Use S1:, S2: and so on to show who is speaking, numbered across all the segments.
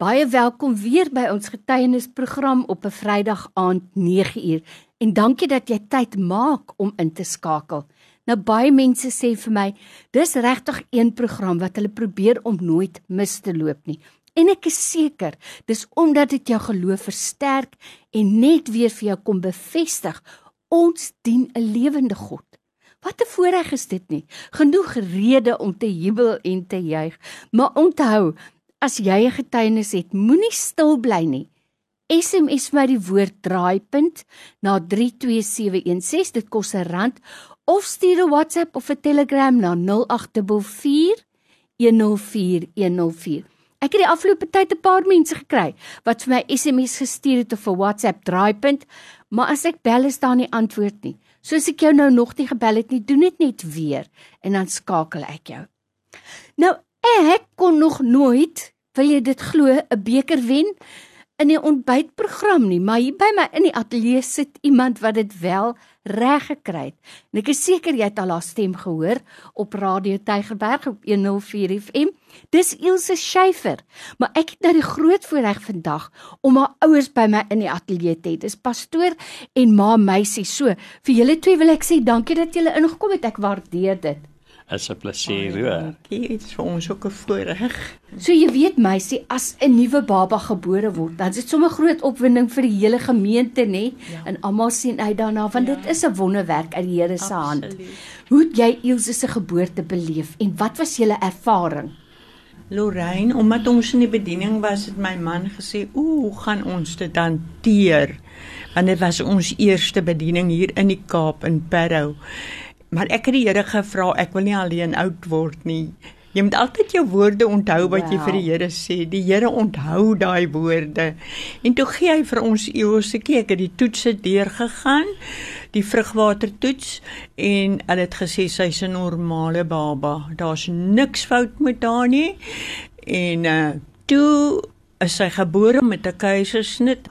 S1: Baie welkom weer by ons getuienisprogram op 'n Vrydag aand 9uur en dankie dat jy tyd maak om in te skakel. Nou baie mense sê vir my, dis regtig een program wat hulle probeer om nooit mis te loop nie. En ek is seker, dis omdat dit jou geloof versterk en net weer vir jou kom bevestig, ons dien 'n lewende God. Wat 'n voorreg is dit nie. Genoeg rede om te jubel en te juig. Maar onthou, as jy 'n getuienis het, moenie stil bly nie. SMS my die woord draaipunt na 32716 dit kos 'n rand of stuur 'n WhatsApp of 'n Telegram na 0844 104104. Ek het die afgelope tyd 'n paar mense gekry wat vir my SMS gestuur het of 'n WhatsApp draaipunt, maar as ek bel is daar nie antwoord nie. Soos ek jou nou nog nie gebel het nie, doen dit net weer en dan skakel ek jou. Nou Ek kon nog nooit, wil jy dit glo, 'n beker wen in 'n ontbytprogram nie, maar hier by my in die ateljee sit iemand wat dit wel reg gekry het. En ek is seker jy het al haar stem gehoor op Radio Tygerberg op 104 FM. Dis Ilse Scheifer. Maar ek het nou die groot voorreg vandag om haar ouers by my in die ateljee te hê. Dis pastoor en ma meisie. So, vir julle twee wil ek sê dankie dat julle ingekom het. Ek waardeer dit
S2: is 'n plesier hoor.
S3: Dit is vir ons ook 'n voorreg.
S1: So jy weet meisie, as 'n nuwe baba gebore word, dan is dit sommer groot opwinding vir die hele gemeente, nê? Ja. En almal sien uit daarna want ja. dit is 'n wonderwerk uit die Here se hand. Hoe het jy Ilse se geboorte beleef en wat was julle ervaring?
S3: Lorraine, omdat ons in die bediening was, het my man gesê, "Ooh, hoe gaan ons dit hanteer?" Want dit was ons eerste bediening hier in die Kaap in Parow. Maar ek het die Here gevra, ek wil nie alleen oud word nie. Jy moet altyd jou woorde onthou wat wow. jy vir die Here sê. Die Here onthou daai woorde. En toe gee hy vir ons eeuwige ek het die toetse deurgegaan, die vrugwatertoets en hulle het gesê sy's 'n normale baba. Daar's niks fout met haar nie. En uh toe is sy gebore met 'n keisersnit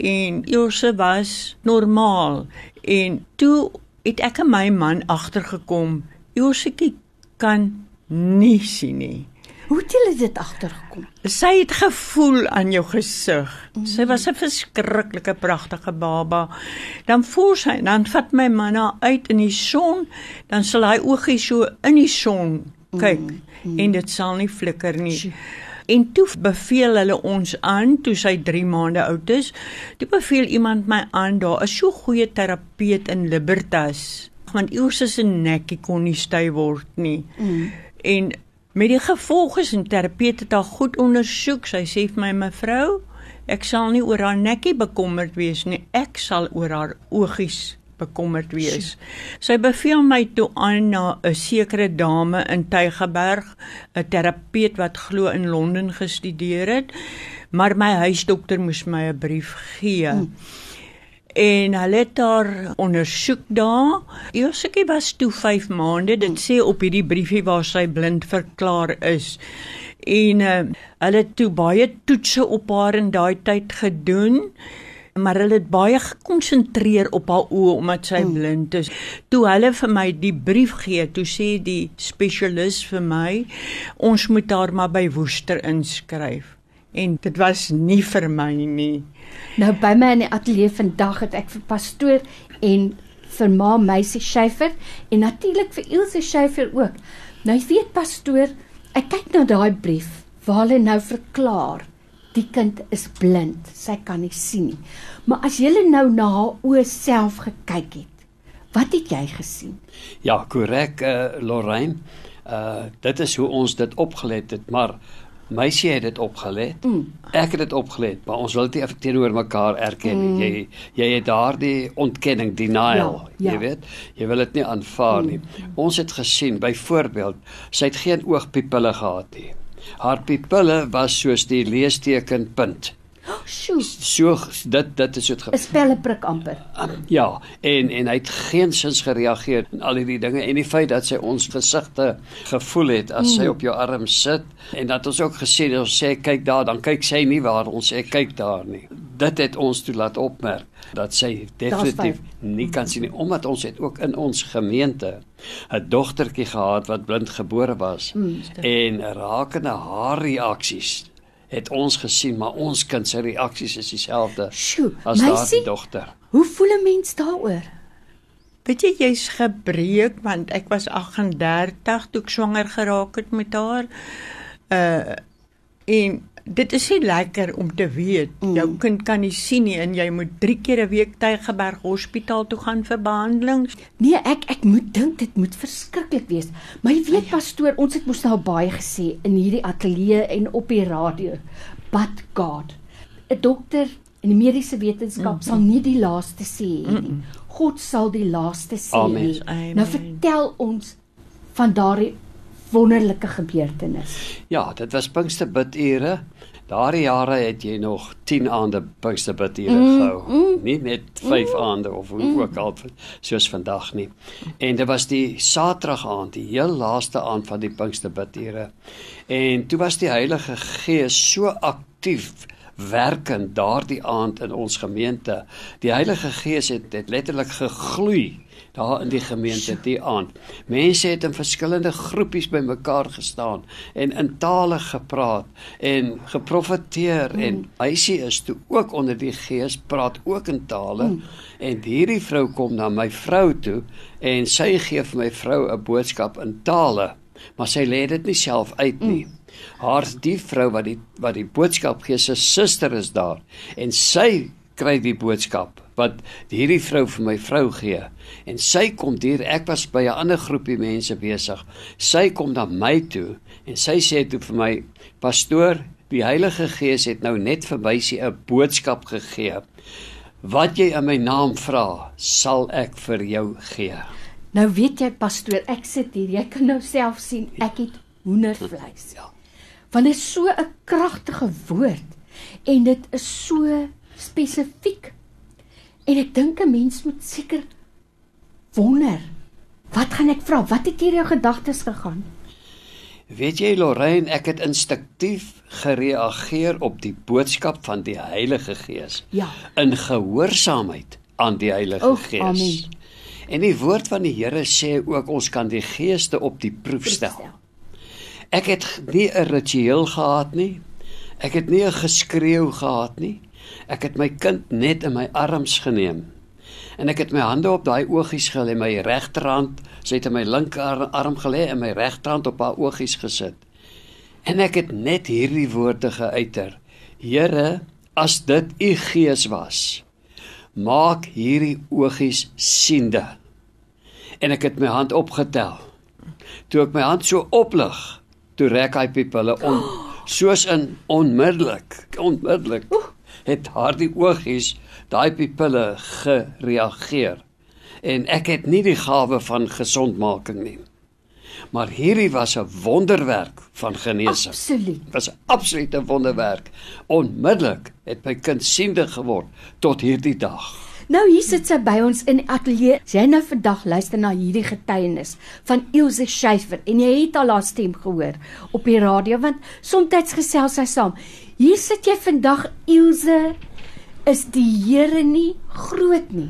S3: en Ilse was normaal. En toe het ek en my man agtergekom, Josiekie kan nie sien nie.
S1: Hoe het jy dit agtergekom?
S3: Sy het gevoel aan jou gesig. Mm. Sy was 'n verskriklike pragtige baba. Dan voel sy, dan vat my man haar uit in die son, dan sal hy oogie so in die son kyk mm. Mm. en dit sal nie flikker nie. Tjie. En toe beveel hulle ons aan toe sy 3 maande oud is. Toe beveel iemand my aan, daar is so goeie terapeut in Libertas. Want eers se nekkie kon nie styf word nie. Mm. En met die gevolge is 'n terapeut het haar goed ondersoek. Sy sê vir my mevrou, ek sal nie oor haar nekkie bekommerd wees nie. Ek sal oor haar oogies bekommerd wees. Sy beveel my toe aan na 'n sekere dame in Tygerberg, 'n terapeut wat glo in Londen gestudeer het, maar my huisdokter moes my 'n brief gee. Hmm. En hulle het daar ondersoek daar. Josekie was toe 5 maande. Dit sê op hierdie briefie waar sy blind verklaar is. En uh, hulle het toe baie toetse op haar in daai tyd gedoen maar hulle het baie gekonsentreer op haar oë omdat sy mm. blind is. Toe hulle vir my die brief gee, toe sê die spesialis vir my, ons moet haar maar by Woester inskryf. En dit was nie vir my nie.
S1: Nou by my in die ateljee vandag het ek vir pastoor en vir ma meisie Scheifer en natuurlik vir Ilse Scheifer ook. Nou jy weet pastoor, ek kyk na daai brief waar hulle nou verklaar die kind is blind, sy kan nie sien nie. Maar as jy nou na haar oë self gekyk het, wat het jy gesien?
S2: Ja, korrek, uh, Lorraine. Uh dit is hoe ons dit opgelet het, maar meisie het dit opgelet. Mm. Ek het dit opgelet, maar ons wil dit nie teenoor mekaar erken nie. Mm. Jy jy het daardie ontkenning, denial, ja, ja. jy weet. Jy wil dit nie aanvaar nie. Mm. Ons het gesien byvoorbeeld, sy het geen oogpupille gehad nie. Haar pupille was soos die leesteken punt.
S1: Sjoe.
S2: So dit dit is dit.
S1: 'n Spelleprik amper.
S2: Um, ja, en en hy het geensins gereageer en al hierdie dinge en die feit dat sy ons gesigte gevoel het as mm. sy op jou arm sit en dat ons ook gesê het ons sê kyk daar dan kyk sy nie waar ons sê kyk daar nie. Dit het ons toe laat opmerk dat sy definitief nie kan sien nie omdat ons het ook in ons gemeente 'n dogtertjie gehad wat blind gebore was mm, en rakende haar reaksies het ons gesien, maar ons kind se reaksies is dieselfde as daardie dogter.
S1: Hoe voel 'n mens daaroor?
S3: Weet jy jy's gebreek want ek was 38 toe ek swanger geraak het met haar. Uh en dit is nie lekker om te weet mm. jou kind kan nie sien nie en jy moet 3 keer 'n week Tygerberg Hospitaal toe gaan vir behandelings.
S1: Nee, ek ek moet dink dit moet verskriklik wees. Maar jy weet pastoor, ons het mos nou baie gesê in hierdie ateljee en op die radio. But God, 'n dokter in die mediese wetenskap mm -hmm. sal nie die laaste sê nie. Mm -mm. God sal die laaste sê
S2: Amen.
S3: Amen.
S1: Nou vertel ons van daardie wonderlike gebeurtenis.
S2: Ja, dit was Pinksterbidure. Daardie jare het jy nog 10 aande Pinksterbidure mm, gehou. Mm, nie net 5 mm, aande of hoe mm. ook al soos vandag nie. En dit was die Saterdag aand, die heel laaste aand van die Pinksterbidure. En toe was die Heilige Gees so aktief werkend daardie aand in ons gemeente. Die Heilige Gees het, het letterlik gegloei daar in die gemeente die aand. Mense het in verskillende groepies bymekaar gestaan en in tale gepraat en geprofeteer mm. en Eisie is toe ook onder die Gees praat ook in tale mm. en hierdie vrou kom na my vrou toe en sy gee vir my vrou 'n boodskap in tale, maar sy lê dit nie self uit nie. Mm haar die vrou wat die wat die boodskap gee se suster is daar en sy kry die boodskap wat hierdie vrou vir my vrou gee. En sy kom hier ek was by 'n ander groepie mense besig. Sy kom na my toe en sy sê toe vir my pastoor die Heilige Gees het nou net vir my sê 'n boodskap gegee. Wat jy in my naam vra sal ek vir jou gee.
S1: Nou weet jy pastoor ek sit hier. Jy kan nou self sien ek het hoendervleis. Ja. Want dit is so 'n kragtige woord en dit is so spesifiek. En ek dink 'n mens moet seker wonder, wat gaan ek vra? Wat het hier jou gedagtes gegaan?
S2: Weet jy Lorraine, ek het instinktief gereageer op die boodskap van die Heilige Gees.
S1: Ja.
S2: In gehoorsaamheid aan die Heilige
S1: oh,
S2: Gees.
S1: Amen.
S2: En die woord van die Here sê ook ons kan die geeste op die proef stel. Ek het nie 'n ritueel gehad nie. Ek het nie 'n geskreeu gehad nie. Ek het my kind net in my arms geneem. En ek het my hande op daai oogies gelê, my regterhand, sy het in my linker arm gelê en my regterhand op haar oogies gesit. En ek het net hierdie woorde geuiter: Here, as dit u gees was, maak hierdie oogies siende. En ek het my hand opgetel. Toe ek my hand so oplig, toe rek hy pupille om soos in onmiddellik onmiddellik het daardie oogies daai pupille gereageer. En ek het nie die gawe van gesondmaking nie. Maar hierdie was 'n wonderwerk van genesing.
S1: Absoluut.
S2: Was 'n absolute wonderwerk. Onmiddellik het my kind siende geword tot hierdie dag
S1: Nou hier sit sy by ons in die ateljee. Sy nou vandag luister na hierdie getuienis van Ilse Schiefer en jy het al haar stem gehoor op die radio want soms gesels sy saam. Hier sit jy vandag Ilse is die Here nie groot nie.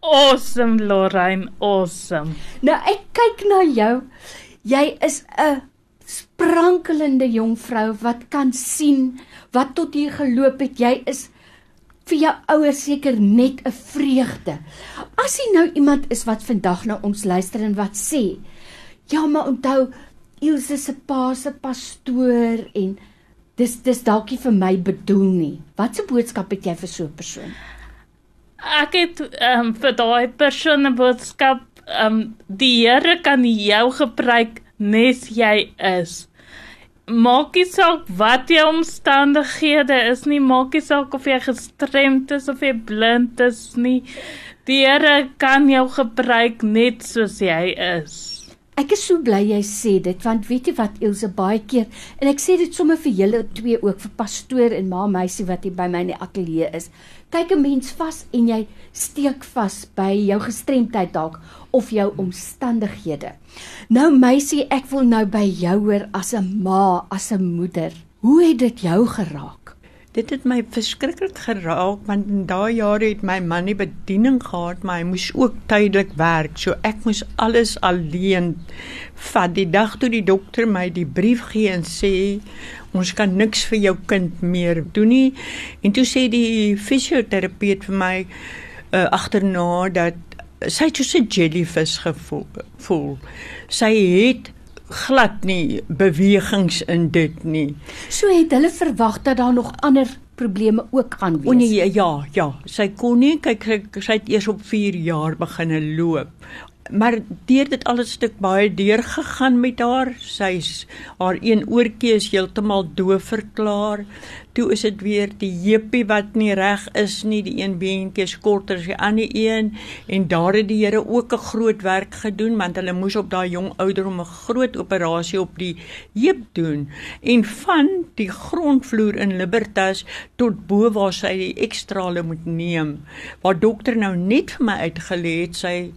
S4: Awesome Lorraine, awesome.
S1: Nou ek kyk na jou. Jy is 'n sprankelende jong vrou wat kan sien wat tot hier geloop het. Jy is vir jou ouers seker net 'n vreugde. As jy nou iemand is wat vandag na ons luister en wat sê, ja, maar onthou Ilse se pa se pastoor en dis dis dalk nie vir my bedoel nie. Wat 'n boodskap het jy vir so 'n persoon?
S4: Ek het um, vir daai persoon 'n boodskap, ehm um, die Here kan jou gebruik nes jy is maak nie saak wat jou omstandighede is nie, maak nie saak of jy gestremd is of jy blind is nie. Die Here kan jou gebruik net soos jy is.
S1: Ek is so bly jy sê dit want weet jy wat Ilse baie keer en ek sê dit sommer vir julle twee ook vir pastoor en ma meisie wat hier by my in die ateljee is. Kyk 'n mens vas en jy steek vas by jou gestremdheid dalk of jou omstandighede. Nou meisie, ek wil nou by jou hoor as 'n ma, as 'n moeder. Hoe het dit jou geraak?
S3: Dit het my verskriklik geraak want in daai jare het my man nie bediening gehad, maar hy moes ook tydelik werk. So ek moes alles alleen vat. Die dag toe die dokter my die brief gee en sê ons kan niks vir jou kind meer doen nie. En toe sê die fisioterapeut vir my uh, agterna dat sy het so 'n jellyfish gevoel. Voel. Sy het glad nie bewegings in dit nie.
S1: So het hulle verwag dat daar nog ander probleme ook gaan wees.
S3: O nee, ja, ja, sy kon nie kyk sy, sy het eers op 4 jaar begine loop maar deur dit alles stuk baie deur gegaan met haar. Sy's haar een oortjie is heeltemal doof verklaar. Toe is dit weer die heupie wat nie reg is nie, die een beentjie is korter as die ander een en daar het die Here ook 'n groot werk gedoen want hulle moes op daai jong ouderdom 'n groot operasie op die heup doen en van die grondvloer in Libertas tot bo waar sy die ekstrale moet neem. Waar dokter nou net vir my uitgelê het sy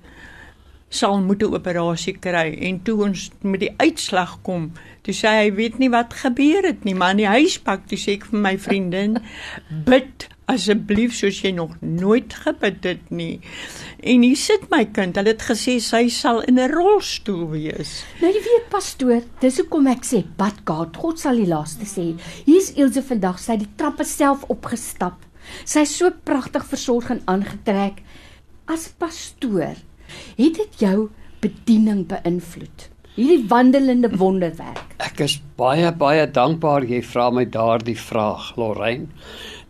S3: sal moet 'n operasie kry en toe ons met die uitslag kom, toe sê hy weet nie wat gebeur het nie, maar in die huispak toe sê ek vir my vriendin, bid asseblief soos jy nog nooit gebid het nie. En hier sit my kind, hulle het gesê sy sal in 'n rolstoel wees.
S1: Nou jy weet pastoor, dis hoekom ek sê bad God, God sal die laaste sê. Hier's Ilse vandag, sy het die trappe self opgestap. Sy is so pragtig versorg en aangetrek. As pastoor Het dit jou bediening beïnvloed? Hierdie wandelende wonderwerk.
S2: Ek is baie baie dankbaar jy vra my daardie vraag, Lorraine.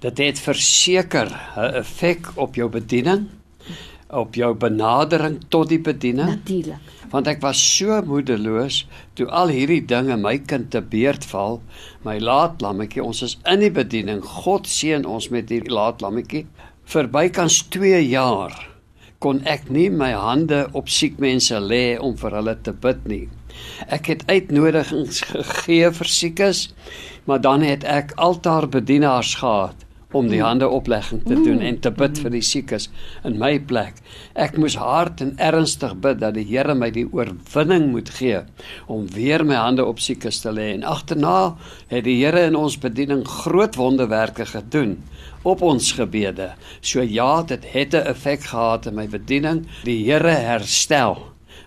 S2: Dit het verseker 'n effek op jou bediening, op jou benadering tot die bediening.
S1: Natuurlik.
S2: Want ek was so moedeloos toe al hierdie dinge my kind te beurt val, my laat lammetjie, ons is in die bediening. God seën ons met hierdie laat lammetjie. Verbykans 2 jaar kon ek nie my hande op siek mense lê om vir hulle te bid nie. Ek het uitnodigings gegee vir siekes, maar dan het ek altaarbedienaars gehad om die hande oplegging te doen en te bid vir die siekes in my plek. Ek moes hard en ernstig bid dat die Here my die oorwinning moet gee om weer my hande op siekes te lê en agterna het die Here in ons bediening groot wonderwerke gedoen op ons gebede. So ja, dit het 'n effek gehad in my bediening. Die Here herstel,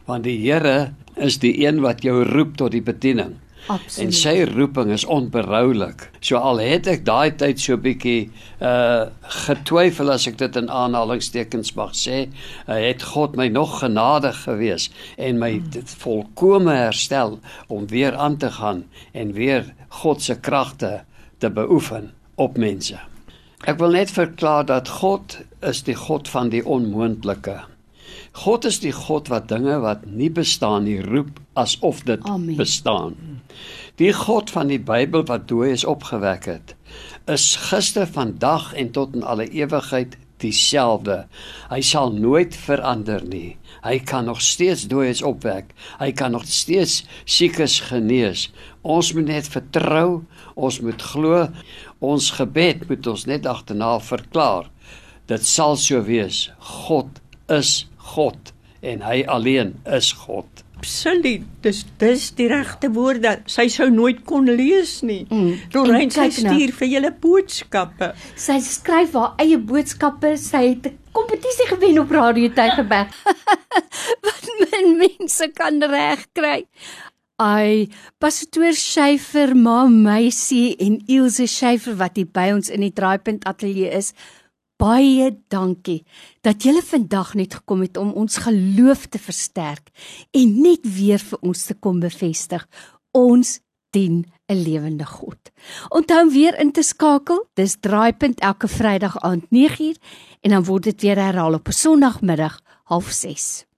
S2: want die Here is die een wat jou roep tot die bediening.
S1: Absoluut.
S2: En sy roeping is onberoulik. So al het ek daai tyd so bietjie uh getwyfel as ek dit in aanhalingstekens mag sê, uh, het God my nog genadig gewees en my hmm. dit volkome herstel om weer aan te gaan en weer God se kragte te beoefen op mense. Ek wil net verklaar dat God is die God van die onmoontlike. God is die God wat dinge wat nie bestaan nie roep asof dit Amen. bestaan. Die God van die Bybel wat dooies opgewek het, is gister, vandag en tot in alle ewigheid dieselfde. Hy sal nooit verander nie. Hy kan nog steeds dooies opwek. Hy kan nog steeds siekes genees. Ons moet net vertrou, ons moet glo. Ons gebed moet ons net agterna verklaar. Dit sal so wees. God is God en hy alleen is God.
S3: Absoluut. Dis dis die regte woorde. Sy sou nooit kon lees nie. Mm. Lorraine sy nou. stuur vir julle boodskappe.
S1: Sy skryf haar eie boodskappe. Sy het 'n kompetisie gewen op Radio Tygerberg. Wat men mense kan regkry. Ai, pastoor Scheifer, ma meisie en Ilse Scheifer wat hier by ons in die Draaipunt Ateljee is. Baie dankie dat julle vandag net gekom het om ons geloof te versterk en net weer vir ons te kom bevestig. Ons dien 'n lewende God. Onthou weer in te skakel. Dis Draaipunt elke Vrydag aand 9uur en dan word dit weer herhaal op 'n Sondagmiddag 06:30.